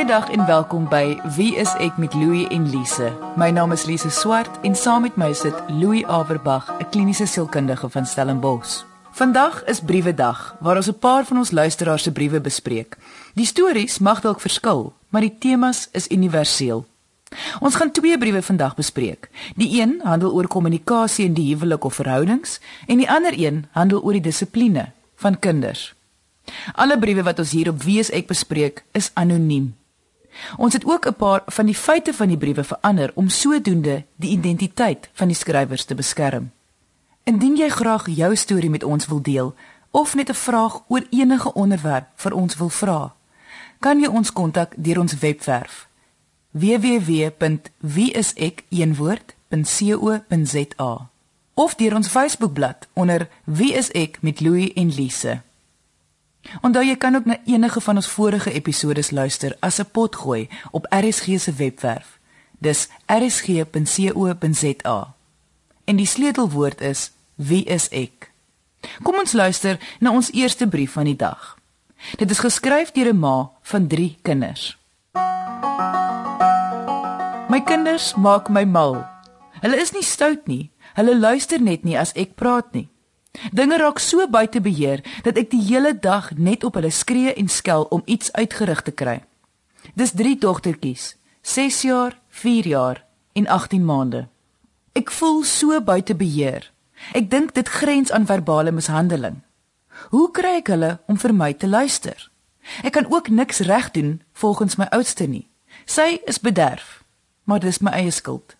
Goeiedag en welkom by Wie is ek met Louie en Lise. My naam is Lise Swart en saam met my sit Louie Averbag, 'n kliniese sielkundige van Stellenbosch. Vandag is briewedag waar ons 'n paar van ons luisteraars se briewe bespreek. Die stories mag dalk verskil, maar die temas is universeel. Ons gaan twee briewe vandag bespreek. Die een handel oor kommunikasie in die huwelik of verhoudings en die ander een handel oor die dissipline van kinders. Alle briewe wat ons hier op Wie is ek bespreek is anoniem. Ons het ook 'n paar van die feite van die briewe verander om sodoende die identiteit van die skrywers te beskerm. Indien jy graag jou storie met ons wil deel of net 'n vraag oor enige onderwerp vir ons wil vra, kan jy ons kontak deur ons webwerf www.wieisek.co.za of deur ons Facebookblad onder Wie is ek met Louie en Lise. Onthou jy kan ook na enige van ons vorige episode luister as 'n potgooi op RSG se webwerf. Dis rsg.co.za. En die sleutelwoord is wie is ek? Kom ons luister na ons eerste brief van die dag. Dit is geskryf deur 'n ma van 3 kinders. My kinders maak my mal. Hulle is nie stout nie. Hulle luister net nie as ek praat nie. Dinge raak so buite beheer dat ek die hele dag net op hulle skree en skel om iets uitgerig te kry. Dis drie dogtertjies, 6 jaar, 4 jaar en 18 maande. Ek voel so buite beheer. Ek dink dit grens aan verbale mishandeling. Hoe kry ek hulle om vir my te luister? Ek kan ook niks reg doen volgens my oudste nie. Sy is bederf, maar dis my eie skuld.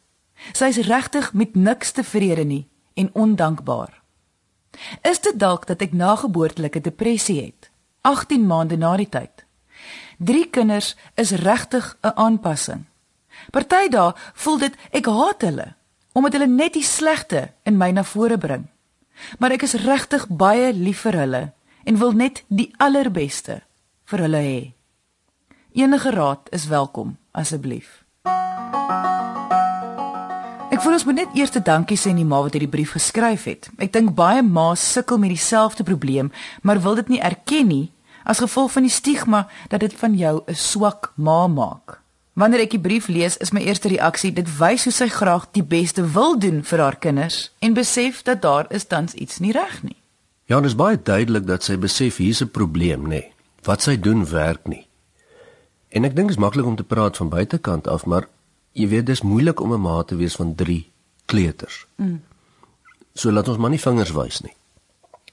Sy is regtig met niks tevrede nie en ondankbaar. Is dit dalk dat ek nageboortelike depressie het? 18 maande na die tyd. Drie kinders is regtig 'n aanpassing. Party dae voel dit ek haat hulle omdat hulle net die slegte in my na vore bring. Maar ek is regtig baie lief vir hulle en wil net die allerbeste vir hulle hê. Enige raad is welkom asseblief. Ek voel ons moet net eers 'n dankie sê aan die ma wat hierdie brief geskryf het. Ek dink baie ma's sukkel met dieselfde probleem, maar wil dit nie erken nie as gevolg van die stigma dat dit van jou 'n swak ma maak. Wanneer ek die brief lees, is my eerste reaksie dit wys hoe sy graag die beste wil doen vir haar kinders en besef dat daar is tans iets nie reg nie. Ja, dit is baie duidelik dat sy besef hier's 'n probleem, nê. Nee. Wat sy doen werk nie. En ek dink dit is maklik om te praat van buitekant af, maar jy weet dis moeilik om 'n ma te wees van 3 kleuters. Mm. So laat ons maar nie vingers wys nie.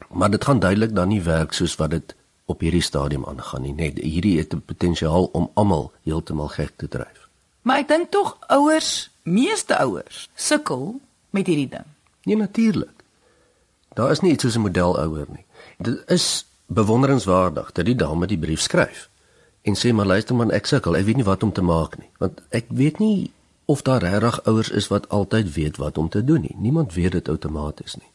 Maar dit gaan duidelik dan nie werk soos wat dit op hierdie stadium aangaan nie. Net hierdie het 'n potensiaal om almal heeltemal gek te dryf. Maar ek dink tog ouers, meeste ouers, sukkel met hierdie ding. Nee, natuurlik. Daar is nie iets soos 'n modelouer nie. Dit is bewonderenswaardig dat die dame die brief skryf en sê maar luister man ek sukkel. Ek weet nie wat om te maak nie. Want ek weet nie of daar regtig ouers is wat altyd weet wat om te doen nie. Niemand weet dit outomaties nie.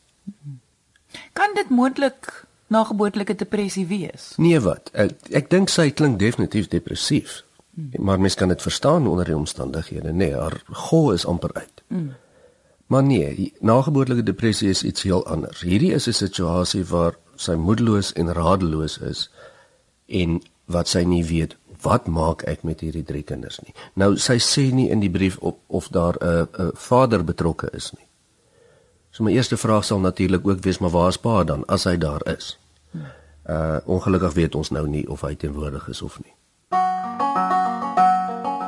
Kan dit moontlik nageboortelike depressie wees? Nee wat? Ek, ek dink sy klink definitief depressief. Mm. maar mens kan dit verstaan onder die omstandighede nee haar gou is amper uit. Mm. maar nee nageboortelike depressie is iets heel anders. Hierdie is 'n situasie waar sy moedeloos en radeloos is en wat sy nie weet wat maak ek met hierdie drie kinders nie. Nou sy sê nie in die brief op of daar 'n 'n vader betrokke is nie. So my eerste vraag sal natuurlik ook wees maar waar is pa dan as hy daar is? Uh ongelukkig weet ons nou nie of hy teenwoordig is of nie.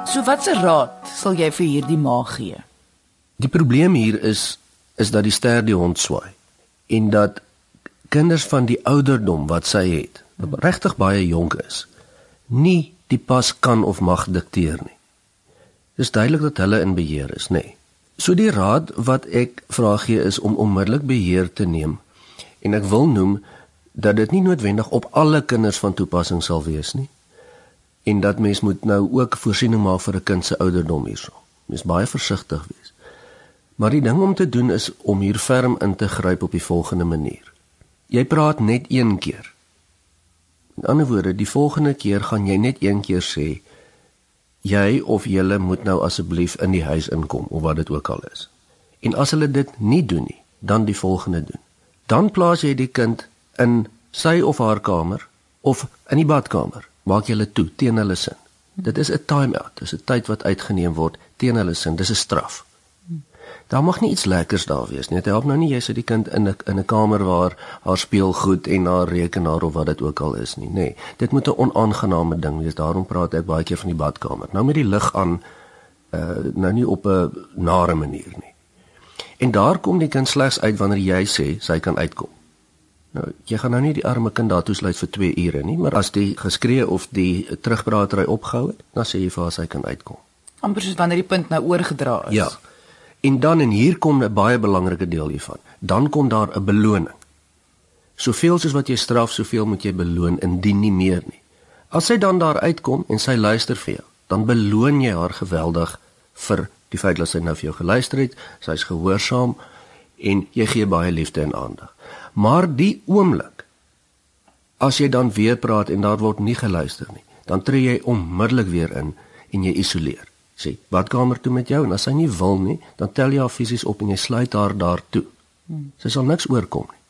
So watse raad sal jy vir hierdie ma gee? Die probleem hier is is dat die ster die hond swaai en dat kinders van die ouderdom wat sy het, regtig baie jonk is, nie die pas kan of mag dikteer nie. Dis duidelik dat hulle in beheer is, nê. Nee. So die raad wat ek vra gee is om onmiddellik beheer te neem. En ek wil noem dat dit nie noodwendig op alle kinders van toepassing sal wees nie. En dat mens moet nou ook voorsiening maak vir 'n kind se ouderdom hierso. Mens baie versigtig wees. Maar die ding om te doen is om hier ferm in te gryp op die volgende manier. Jy praat net een keer. In ander woorde, die volgende keer gaan jy net een keer sê jy of julle moet nou asseblief in die huis inkom of wat dit ook al is. En as hulle dit nie doen nie, dan die volgende doen. Dan plaas jy die kind in sy of haar kamer of in die badkamer. Maak julle toe teen hulle sin. Dit is 'n time-out. Dis 'n tyd wat uitgeneem word teen hulle sin. Dis 'n straf. Daar mag nie iets lekkers daar wees nie. Dit help nou nie jy sit die kind in 'n in 'n kamer waar haar speelgoed en haar rekenaar of wat dit ook al is nie, nê. Nee, dit moet 'n onaangename ding wees. Daarom praat ek baie keer van die badkamer. Nou met die lig aan uh nou nie op 'n nare manier nie. En daar kom die kind slegs uit wanneer jy sê sy kan uitkom. Nou, jy gaan nou nie die arme kind daartoe sluit vir 2 ure nie, maar as die geskree of die terugbraatery opgehou het, dan sê jy vir haar sy kan uitkom. amper soos wanneer die punt nou oorgedra is. Ja. En dan en hier kom 'n baie belangrike deel hiervan. Dan kom daar 'n beloning. Soveel soos wat jy straf, soveel moet jy beloon indien nie meer nie. As sy dan daar uitkom en sy luister vir jou, dan beloon jy haar geweldig vir die feit dat sy nou vir jou geluister het, sy's gehoorsaam en jy gee baie liefde en aandag. Maar die oomblik as jy dan weer praat en daar word nie geluister nie, dan tree jy onmiddellik weer in en jy isoleer. Sê, "Badkamer toe met jou" en as sy nie wil nie, dan tel jy haar fisies op en jy sluit haar daar toe. Sy sal niks oorkom nie.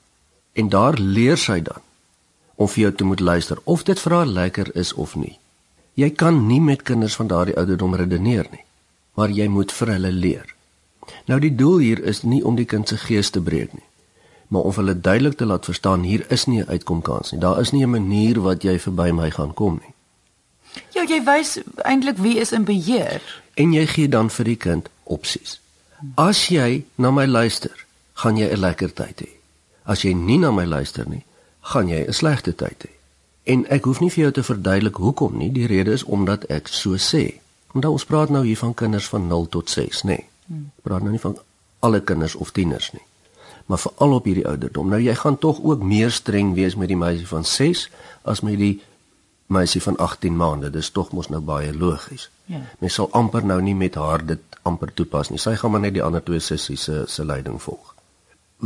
En daar leer sy dan om vir jou te moet luister of dit vir haar lekker is of nie. Jy kan nie met kinders van daardie ouderdom redeneer nie, maar jy moet vir hulle leer. Nou die doel hier is nie om die kind se gees te breek nie, maar om hulle duidelik te laat verstaan hier is nie 'n uitkomkans nie. Daar is nie 'n manier wat jy verby my gaan kom nie. Ja, jy wys eintlik wie is in beheer. En jy gee dan vir die kind opsies. As jy na my luister, gaan jy 'n lekker tyd hê. As jy nie na my luister nie, gaan jy 'n slegte tyd hê. En ek hoef nie vir jou te verduidelik hoekom nie. Die rede is omdat ek so sê. Omdat ons praat nou hier van kinders van 0 tot 6, nê. Nee. Ek praat nou nie van alle kinders of tieners nie. Maar veral op hierdie ouderdom. Nou jy gaan tog ook meer streng wees met die meisie van 6 as met die meisie van 18 maande. Dis tog mos nou baie logies. Ja. Mens sal amper nou nie met haar dit amper toepas nie. Sy gaan maar net die ander twee sissies se se leiding volg.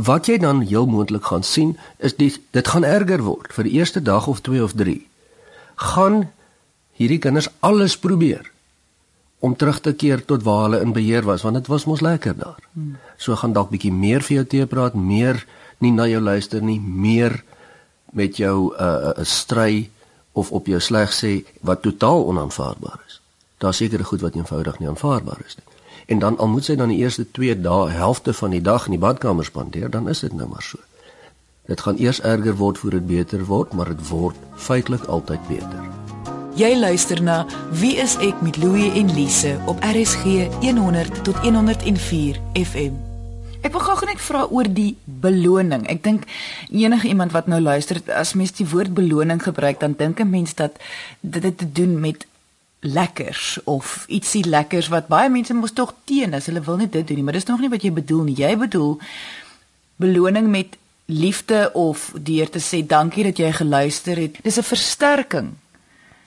Wat jy dan heel moontlik gaan sien is die dit gaan erger word vir die eerste dag of 2 of 3. Gaan hierdie kinders alles probeer om terug te keer tot waar hulle in beheer was want dit was mos lekker daar. Hmm. So gaan dalk bietjie meer vir jou te praat, meer nie na jou luister nie, meer met jou 'n uh, 'n uh, stry of op jou sleg sê wat totaal onaanvaarbaar is. Daar seker goed wat eenvoudig nie aanvaarbaar is nie. En dan al moet sy dan die eerste 2 dae helfte van die dag in die badkamer spandeer, dan is dit nou maar so. Dit gaan eers erger word voor dit beter word, maar dit word feitelik altyd beter. Jy luister na Wie is ek met Louie en Lise op RSG 100 tot 104 FM. Ek wil gou net vra oor die beloning. Ek dink enige iemand wat nou luister, as mens die woord beloning gebruik, dan dink 'n mens dat dit het te doen met lekkers of ietsie lekkers wat baie mense mos tog teen is. Hulle wil nie dit doen nie, maar dis nog nie wat jy bedoel nie. Jy bedoel beloning met liefde of deur te sê dankie dat jy geluister het. Dis 'n versterking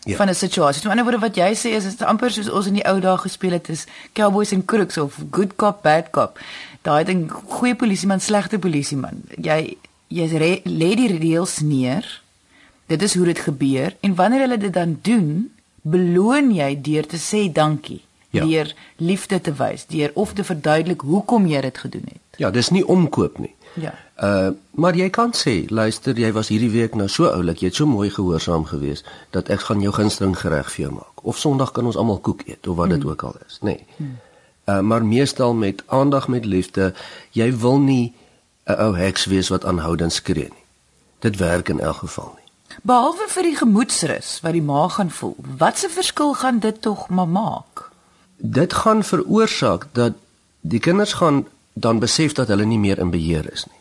ja. van 'n situasie. So, 'n ander woord wat jy sê is dit amper soos ons in die ou dae gespeel het is cowboys en crooks of good cop bad cop. Daai ding goeie polisieman, slegte polisieman. Jy jy lê die reëls neer. Dit is hoe dit gebeur en wanneer hulle dit dan doen, beloon jy deur te sê dankie. Ja. deur liefde te wys, deur of te verduidelik hoekom jy dit gedoen het. Ja, dis nie omkoop nie. Ja. Uh maar jy kan sê, luister, jy was hierdie week nou so oulik, jy het so mooi gehoorsaam gewees dat ek gaan jou gunsteling gereg vir jou maak. Of Sondag kan ons almal koek eet of wat dit hmm. ook al is, nê. Nee. Hmm. Uh maar meestal met aandag met liefde, jy wil nie 'n ou heks wees wat aanhoudend skree nie. Dit werk in elk geval nie. Behalwe vir die gemoedsrus wat die ma gaan voel, watse verskil gaan dit tog maar maak? Dit gaan veroorsaak dat die kinders gaan dan besef dat hulle nie meer in beheer is nie.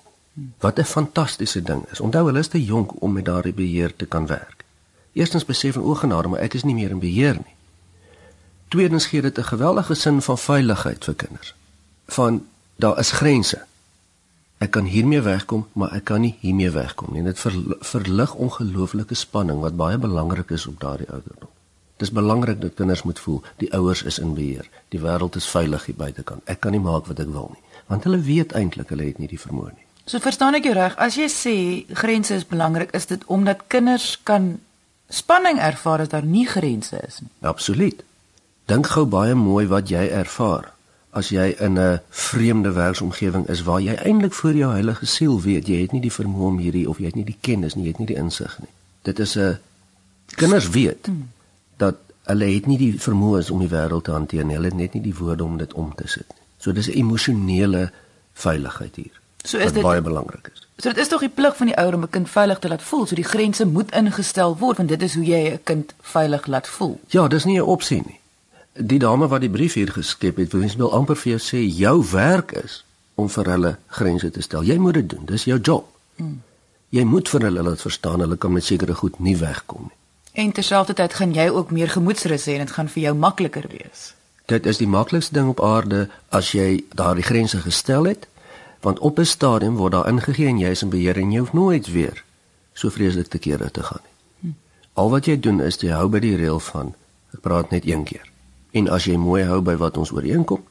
Wat 'n fantastiese ding is. Onthou hulle is te jonk om met daardie beheer te kan werk. Eerstens besef en ogenade, maar ek is nie meer in beheer nie. Tweedens gee dit 'n geweldige sin van veiligheid vir kinders. Van daar is grense. Ek kan hiermee wegkom, maar ek kan nie hiermee wegkom nie. Dit verlig ongelooflike spanning wat baie belangrik is op daardie ouderdom. Dis belangrik dat kinders moet voel die ouers is in beheer. Die wêreld is veilig hier buitekant. Ek kan nie maak wat ek wil nie want hulle weet eintlik hulle het nie die vermoë nie. So verstaan ek jou reg, as jy sê grense is belangrik, is dit omdat kinders kan spanning ervaar as daar nie grense is nie. Absoluut. Dink gou baie mooi wat jy ervaar as jy in 'n vreemde werksomgewing is waar jy eintlik voor jou heilige siel weet jy het nie die vermoë om hierdie of jy het nie die kennis nie, jy het nie die insig nie. Dit is 'n kinders weet hmm. dat Hulle het nie die vermoë om die wêreld te hanteer nie. Hulle het net nie die woorde om dit om te sit nie. So dis 'n emosionele veiligheid hier. So is dit baie belangrik is. So dit is tog die plig van die ouer om 'n kind veilig te laat voel. So die grense moet ingestel word want dit is hoe jy 'n kind veilig laat voel. Ja, dis nie 'n opsie nie. Die dame wat die brief hier geskep het, wil wil amper vir jou sê jou werk is om vir hulle grense te stel. Jy moet dit doen. Dis jou job. Hmm. Jy moet vir hulle laat verstaan hulle kan met sekere goed nie wegkom nie. En terselfdertyd gaan jy ook meer gemoedsrus hê en dit gaan vir jou makliker wees. Dit is die maklikste ding op aarde as jy daardie grense gestel het want op 'n stadium word daar ingegee en jy is in beheer en jy hoef nooit weer so vreeslik te kere te gaan nie. Al wat jy doen is jy hou by die reël van ek praat net een keer. En as jy mooi hou by wat ons ooreenkom,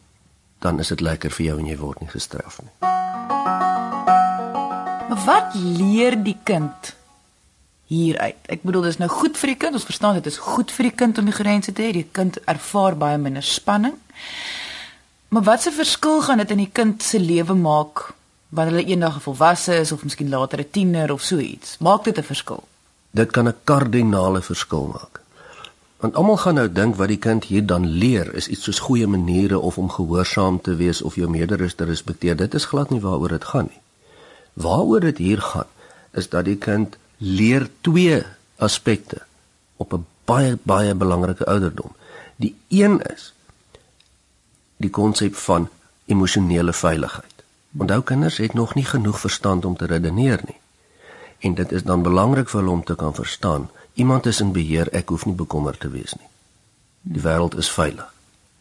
dan is dit lekker vir jou en jy word nie gestraf nie. Maar wat leer die kind hieruit? Ek bedoel dis nou goed vir die kind. Ons verstaan dit is goed vir die kind om die grense te hê. Die kind ervaar baie minder spanning. Maar wat 'n verskil gaan dit in die kind se lewe maak wanneer hulle eendag volwasse is of miskien later 'n tiener of so iets? Maak dit 'n verskil? Dit kan 'n kardinale verskil maak. Want almal gaan nou dink wat die kind hier dan leer is iets soos goeie maniere of om gehoorsaam te wees of jou mederes te respekteer. Dit is glad nie waaroor dit gaan nie. Waaroor dit hier gaan is dat die kind leer twee aspekte op 'n baie baie belangrike ouderdom. Die een is die konsep van emosionele veiligheid. Onthou kinders het nog nie genoeg verstand om te redeneer nie. En dit is dan belangrik vir hulle om te kan verstaan, iemand is in beheer, ek hoef nie bekommerd te wees nie. Die wêreld is veilig.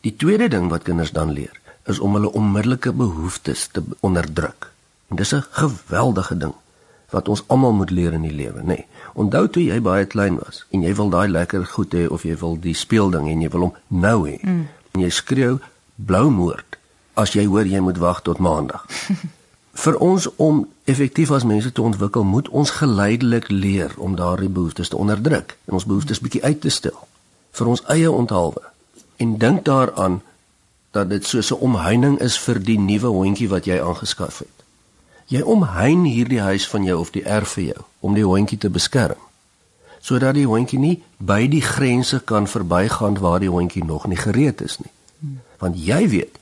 Die tweede ding wat kinders dan leer, is om hulle onmiddellike behoeftes te onderdruk. En dis 'n geweldige ding wat ons almal moet leer in die lewe, nê. Nee. Onthou toe jy baie klein was en jy wil daai lekker goed hê of jy wil die speelding en jy wil hom nou hê. Mm. En jy skreeu bloumoord as jy hoor jy moet wag tot maandag. Vir ons om effektief as mense te ontwikkel, moet ons geleidelik leer om daardie behoeftes te onderdruk en ons behoeftes bietjie uit te stel vir ons eie onthaalwe. En dink daaraan dat dit soos 'n omheining is vir die nuwe hondjie wat jy aangeskaf het. Jy omhein hierdie huis van jou of die erf vir jou om die hondjie te beskerm sodat die hondjie nie by die grense kan verbygaan waar die hondjie nog nie gereed is nie want jy weet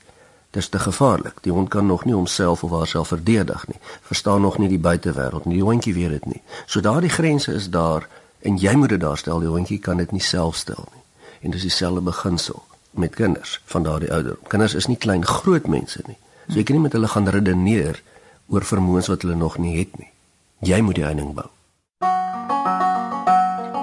dis te gevaarlik. Die hond kan nog nie homself of haarself verdedig nie. Verstaan nog nie die buitewêreld nie. Die hondjie weet dit nie. So daardie grense is daar en jy moet dit daar stel. Die hondjie kan dit nie self stel nie. En dis dieselfde beginsel met kinders van daardie ouder. Kinders is nie klein groot mense nie. So jy kan nie met hulle gaan redeneer oor vermoëns wat hulle nog nie het nie. Jy moet die heining bou.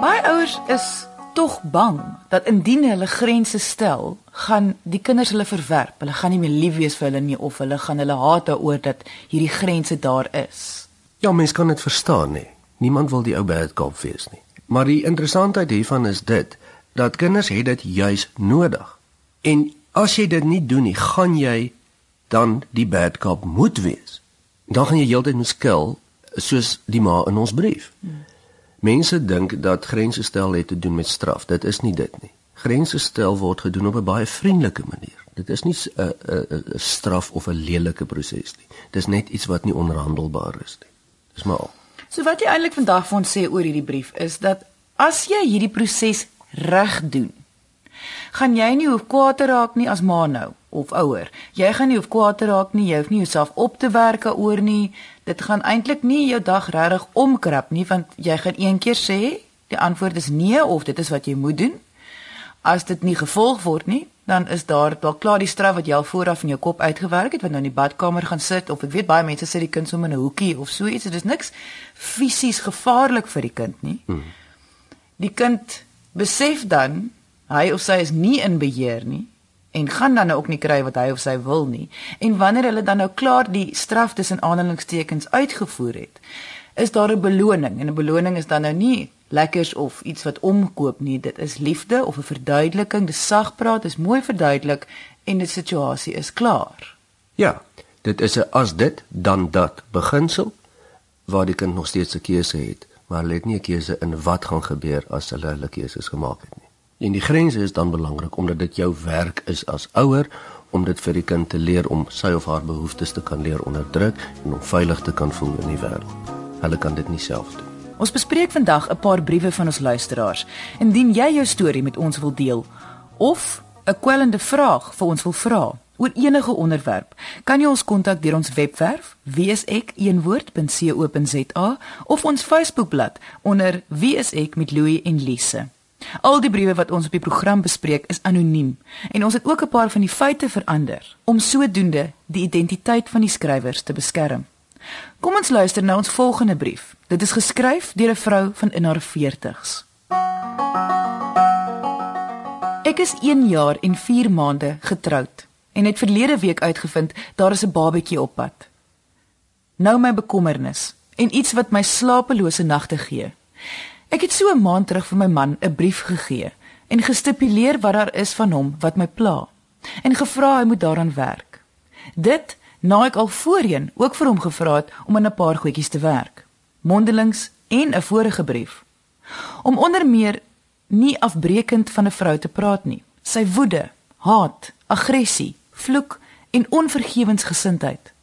Baie ouers is tog bang dat indien hulle grense stel, gaan die kinders hulle verwerp. Hulle gaan nie meer lief wees vir hulle nie of hulle gaan hulle haat daaroor dat hierdie grense daar is. Ja, mens kan dit verstaan nie. Niemand wil die ou bad cop wees nie. Maar die interessantheid hiervan is dit dat kinders het dit juis nodig. En as jy dit nie doen nie, gaan jy dan die bad cop moet wees. Dan gaan jy heeltyd moet skil soos die ma in ons brief. Hmm. Mense dink dat grense stel het te doen met straf. Dit is nie dit nie. Grense stel word gedoen op 'n baie vriendelike manier. Dit is nie 'n 'n 'n straf of 'n lelike proses nie. Dis net iets wat nie onderhandelbaar is nie. Dis maar al. So wat jy eintlik vandag vir ons sê oor hierdie brief is dat as jy hierdie proses reg doen, gaan jy nie hoef kwaad te raak nie as ma nou of ouer. Jy gaan nie hoef kwaad te raak nie, jy hoef nie jouself op te werk oor nie. Dit gaan eintlik nie jou dag regtig omkrap nie want jy gaan een keer sê die antwoord is nee of dit is wat jy moet doen. As dit nie gevolg word nie, dan is daar dalk klaar die straf wat jy al vooraf in jou kop uitgewerk het wat nou in die badkamer gaan sit of ek weet baie mense sit die kind sommer in 'n hoekie of so iets. Dit is niks fisies gevaarlik vir die kind nie. Hmm. Die kind besef dan hy of sy is nie in beheer nie en gaan dan nou ook nie kry wat hy of sy wil nie. En wanneer hulle dan nou klaar die straf tussen aanhalingstekens uitgevoer het, is daar 'n beloning en 'n beloning is dan nou nie lekkers of iets wat omkoop nie. Dit is liefde of 'n verduideliking, dis sag praat, dis mooi verduidelik en die situasie is klaar. Ja, dit is 'n as dit dan dat beginsel waar die kind nog steeds 'n keuse het, maar hulle het nie 'n keuse in wat gaan gebeur as hulle hulle keuses gemaak het nie. En die grense is dan belangrik omdat dit jou werk is as ouer om dit vir die kind te leer om sy of haar behoeftes te kan leer onderdruk en om veilig te kan voel in die wêreld. Hulle kan dit nie self doen. Ons bespreek vandag 'n paar briewe van ons luisteraars. Indien jy jou storie met ons wil deel of 'n kwellende vraag vir ons wil vra oor enige onderwerp, kan jy ons kontak deur ons webwerf wieisek.co.za of ons Facebookblad onder wieisek met Louie en Lise. Al die briewe wat ons op die program bespreek is anoniem en ons het ook 'n paar van die feite verander om sodoende die identiteit van die skrywers te beskerm. Kom ons luister na ons volgende brief. Dit is geskryf deur 'n vrou van in haar 40's. Ek is 1 jaar en 4 maande getroud en het verlede week uitgevind daar is 'n babatjie op pad. Nou my bekommernis en iets wat my slapelose nagte gee. Ek het so 'n maand terug vir my man 'n brief gegee en gestipuleer wat daar is van hom wat my pla en gevra hy moet daaraan werk. Dit na ek al voorheen ook vir hom gevra het om aan 'n paar goedjies te werk. Mondelings en 'n vorige brief. Om onder meer nie afbreekend van 'n vrou te praat nie. Sy woede, haat, aggressie, vloek en onvergewensgesindheid.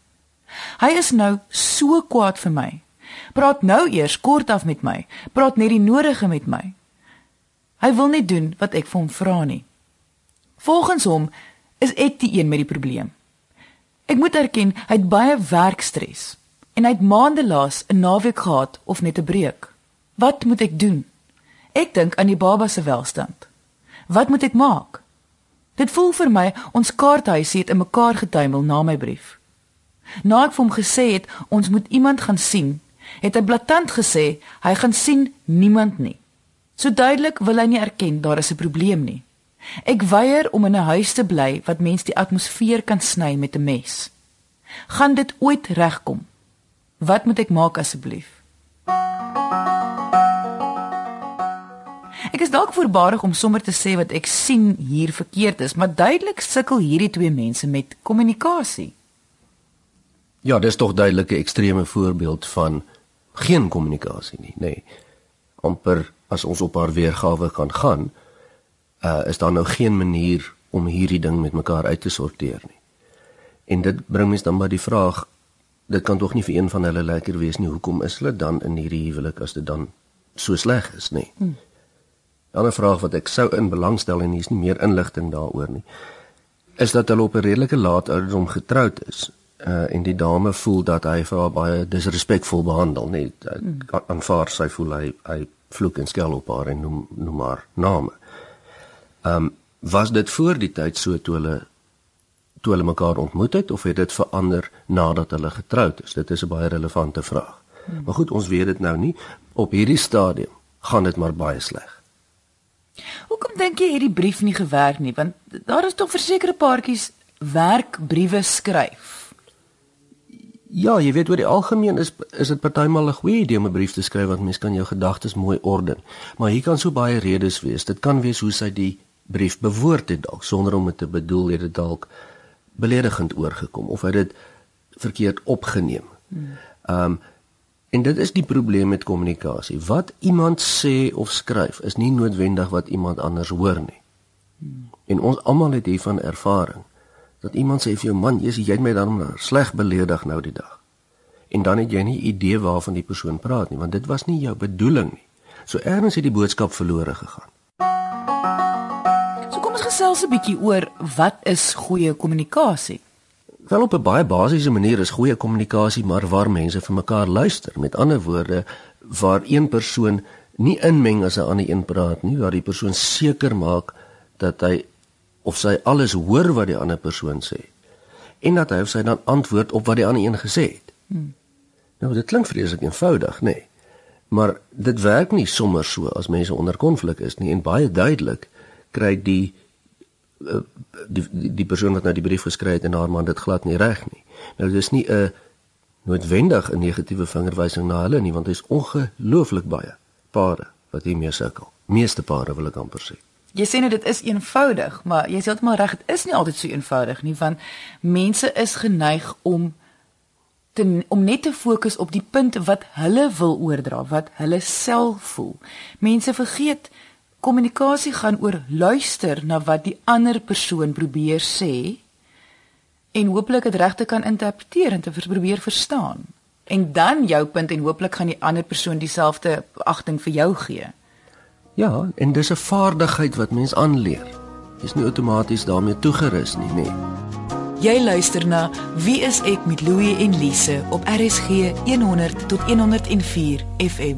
Hy is nou so kwaad vir my. Praat nou eers kort af met my. Praat net die nodige met my. Hy wil nie doen wat ek vir hom vra nie. Volgens hom is ek die een met die probleem. Ek moet erken, hy het baie werkstres en hy het maande laas 'n naweek gehad of net 'n breek. Wat moet ek doen? Ek dink aan die baba se welstand. Wat moet ek maak? Dit voel vir my ons kaarthuisie het in mekaar getuimel na my brief. Na ek vir hom gesê het ons moet iemand gaan sien, het hy blaatant gesê hy gaan sien niemand nie. So duidelik wil hy nie erken daar is 'n probleem nie. Ek weier om in 'n huis te bly wat mens die atmosfeer kan sny met 'n mes. Gaan dit ooit regkom? Wat moet ek maak asseblief? Ek is dalk voorbarig om sommer te sê wat ek sien hier verkeerd is, maar duidelik sukkel hierdie twee mense met kommunikasie. Ja, dis tog duidelik 'n ekstreme voorbeeld van geen kommunikasie nie, nê. Nee. amper as ons op haar weergawe kan gaan, uh is daar nou geen manier om hierdie ding met mekaar uit te sorteer nie. En dit bring mens dan by die vraag dit kan tog nie vir een van hulle lekker wees nie. Hoekom is hulle dan in hierdie huwelik as dit dan so sleg is nie? Hmm. 'n Ander vraag wat ek sou in belangstel en hier is nie meer inligting daaroor nie. Is dat hulle op 'n redelike laat ouderdom getroud is uh en die dame voel dat hy vir haar baie disrespekvol behandel, net hmm. aanvaar sy voel hy hy vloek en skel op haar en noem noem haar name. Ehm um, was dit voor die tyd so toe hulle toe hulle mekaar ontmoet het of het dit verander nadat hulle getroud is? Dit is 'n baie relevante vraag. Hmm. Maar goed, ons weet dit nou nie. Op hierdie stadium gaan dit maar baie sleg. Hoekom dink jy hierdie brief nie gewerk nie? Want daar is tog versekerde paartjies werkbriewe skryf. Ja, jy weet oor die algemeen is is dit partymal 'n goeie idee om 'n brief te skryf want mens kan jou gedagtes mooi orden. Maar hier kan so baie redes wees. Dit kan wees hoe sy die brief bewoord het dalk sonder om dit te bedoel het dit dalk beledigend oorgekom of het dit verkeerd opgeneem. Ehm um, en dit is die probleem met kommunikasie. Wat iemand sê of skryf is nie noodwendig wat iemand anders hoor nie. En ons almal het hiervan ervaring dat iemand sê vir jou man, jy het my dan sleg beledig nou die dag. En dan het jy nie idee waarvan die persoon praat nie, want dit was nie jou bedoeling nie. So ergens het die boodskap verlore gegaan gesels 'n bietjie oor wat is goeie kommunikasie? Wel op 'n baie basiese manier is goeie kommunikasie maar waar mense vir mekaar luister. Met ander woorde, waar een persoon nie inmeng as 'n ander een praat nie, waar die persoon seker maak dat hy of sy alles hoor wat die ander persoon sê en dat hy of sy dan antwoord op wat die ander een gesê het. Hmm. Nou dit klink vreeslik eenvoudig, nê? Nee. Maar dit werk nie sommer so as mense onder konflik is nie en baie duidelik kry die Eh, die die, die persoon wat nou die brief geskryf het en haar man dit glad nie reg nie. Nou dis nie 'n noodwendig 'n negatiewe vingerwysing na hulle nie want dit is ongelooflik baie pare wat hiermee sukkel. Meeste pare wil ek amper sê. Jy sê net dit is eenvoudig, maar jy sê heeltemal reg, dit is nie altyd so eenvoudig nie want mense is geneig om te om net te fokus op die punt wat hulle wil oordra, wat hulle self voel. Mense vergeet Kommunikasie gaan oor luister na wat die ander persoon probeer sê en hooplik dit regte kan interpreteer en te probeer verstaan. En dan jou punt en hooplik gaan die ander persoon dieselfde agting vir jou gee. Ja, en dis 'n vaardigheid wat mens aanleer. Jy's nie outomaties daarmee toegerus nie, nê. Nee. Jy luister na Wie is ek met Louie en Lise op RSG 100 tot 104 FM.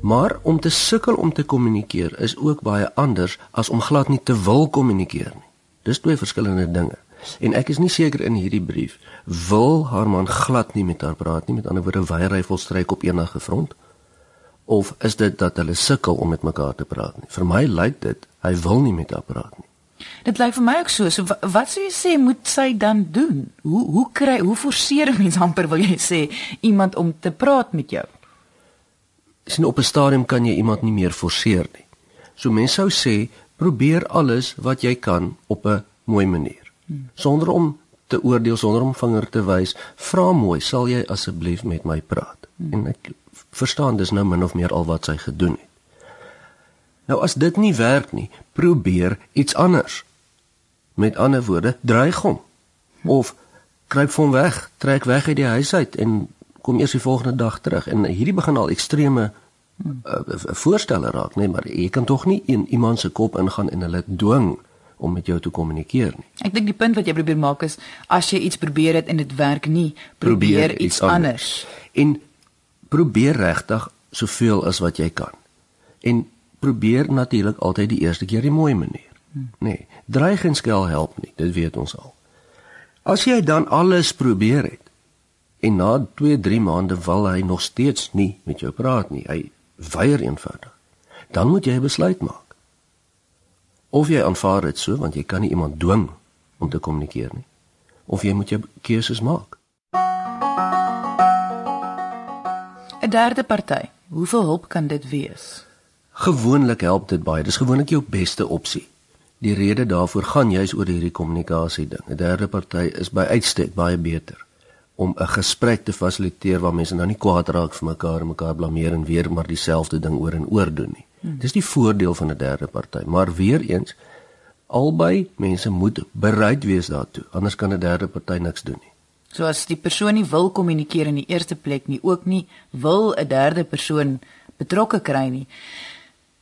Maar om te sukkel om te kommunikeer is ook baie anders as om glad nie te wil kommunikeer nie. Dis twee verskillende dinge. En ek is nie seker in hierdie brief wil haar man glad nie met haar praat nie, met ander woorde weier hy volstryk op enige front of is dit dat hulle sukkel om met mekaar te praat nie? Vir my lyk dit hy wil nie met haar praat nie. Dit lyk vir my ook so. So wat sou jy sê moet sy dan doen? Hoe hoe kry hoe forceer 'n mens amper wil jy sê iemand om te praat met jou? Sien op 'n stadium kan jy iemand nie meer forceer nie. So mense sou sê probeer alles wat jy kan op 'n mooi manier. Hmm. Sonder om te oordeel, sonder om vinger te wys, vra mooi, sal jy asseblief met my praat? Hmm. En ek verstaan dis nou min of meer al wat sy gedoen het. Nou as dit nie werk nie, probeer iets anders. Met ander woorde, dreig hom of kruip hom weg, trek weg uit die huis uit en kom eers die volgende dag terug. En hierdie begin al extreme uh, voorstelle raak, nee, maar jy kan tog nie in iemand se kop ingaan en hulle dwing om met jou te kommunikeer nie. Ek dink die punt wat jy probeer maak is as jy iets probeer het en dit werk nie, probeer, probeer iets, iets anders. anders. En probeer regtig soveel as wat jy kan. En probeer natuurlik altyd die eerste keer die mooi manier. Hmm. Nee, dreig en skel help nie, dit weet ons al. As jy dan alles probeer het en na 2-3 maande wil hy nog steeds nie met jou praat nie, hy weier eenvoudig. Dan moet jy 'n besluit maak. Of jy aanvaar dit so want jy kan nie iemand dwing om te kommunikeer nie, of jy moet jou keuses maak. 'n Derde party. Hoeveel hulp kan dit wees? Gewoonlik help dit baie. Dis gewoonlik jou beste opsie. Die rede daarvoor gaan juis oor hierdie kommunikasie ding. 'n Derde party is by uitstek baie beter om 'n gesprek te fasiliteer waar mense nou nie kwaad raak vir mekaar en mekaar blameer en weer maar dieselfde ding oor en oor doen nie. Hmm. Dis die voordeel van 'n derde party, maar weer eens albei mense moet bereid wees daartoe, anders kan 'n derde party niks doen nie. So as die persoon nie wil kommunikeer in die eerste plek nie, ook nie wil 'n derde persoon betrokke kry nie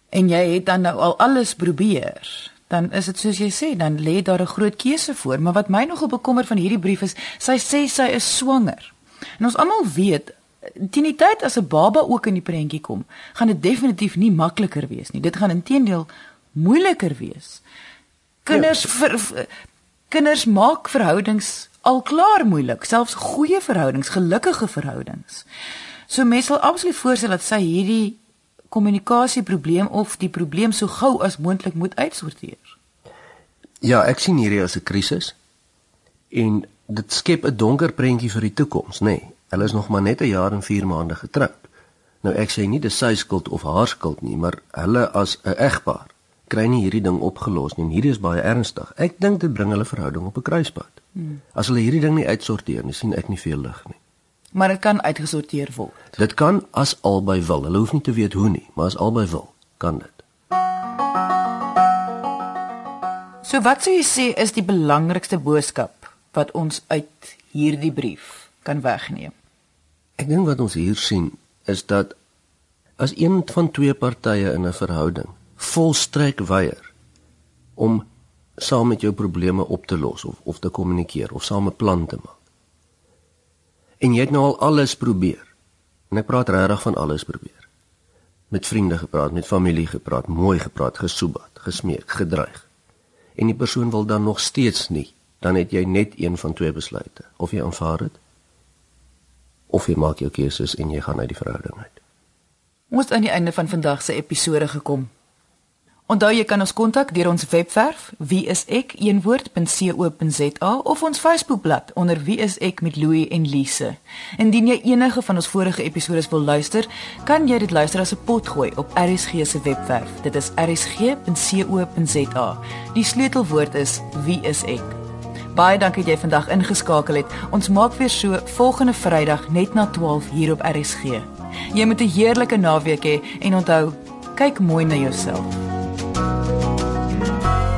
en jy het dan nou al alles probeer, dan is dit soos jy sê, dan lê daar 'n groot keuse voor, maar wat my nogal bekommer van hierdie brief is, sy sê sy is swanger. En ons almal weet teen die tyd as 'n baba ook in die prentjie kom, gaan dit definitief nie makliker wees nie. Dit gaan intedeel moeiliker wees. Kinders ja. vir, vir kinders maak verhoudings al klaar moeilik, selfs goeie verhoudings, gelukkige verhoudings. So mense sal absoluut voorstel dat sy hierdie kommunikasieprobleem of die probleem so gou as moontlik moet uitsorteer. Ja, ek sien hierdie as 'n krisis en dit skep 'n donker prentjie vir die toekoms, nê. Nee, hulle is nog maar net 'n jaar en 4 maande getroud. Nou ek sê nie dis sy skuld of haar skuld nie, maar hulle as 'n egpaar kry nie hierdie ding opgelos nie. Hierdie is baie ernstig. Ek dink dit bring hulle verhouding op 'n kruispunt. Hmm. As hulle hierdie ding nie uitsorteer nie, sien ek nie veel lig nie. Maar dit kan uitgesorteer word. Dit kan as albei wil. Hulle hoef nie te weet hoe nie, maar as albei wil, kan dit. So wat sou jy sê is die belangrikste boodskap wat ons uit hierdie brief kan wegneem? Ek dink wat ons hier sien is dat as een van twee partye in 'n verhouding volstrek weier om saam met jou probleme op te los of of te kommunikeer of saam 'n plan te maak En jy het nou al alles probeer. En ek praat regtig van alles probeer. Met vriende gepraat, met familie gepraat, mooi gepraat, gesoebat, gesmeek, gedreig. En die persoon wil dan nog steeds nie. Dan het jy net een van twee besluite. Of jy aanvaar dit of jy maak jou keuses en jy gaan uit die verhouding uit. Ons aan die einde van vandag se episode gekom. Onthou jy kan ons kontak deur ons webwerf wieisek.co.za of ons Facebookblad onder wieisek met Louie en Lise. Indien jy enige van ons vorige episode wil luister, kan jy dit luister as 'n potgooi op RSG se webwerf. Dit is rsg.co.za. Die sleutelwoord is wieisek. Baie dankie dat jy vandag ingeskakel het. Ons maak weer so volgende Vrydag net na 12 hier op RSG. Jy moet 'n heerlike naweek hê he, en onthou, kyk mooi na jouself. Bye.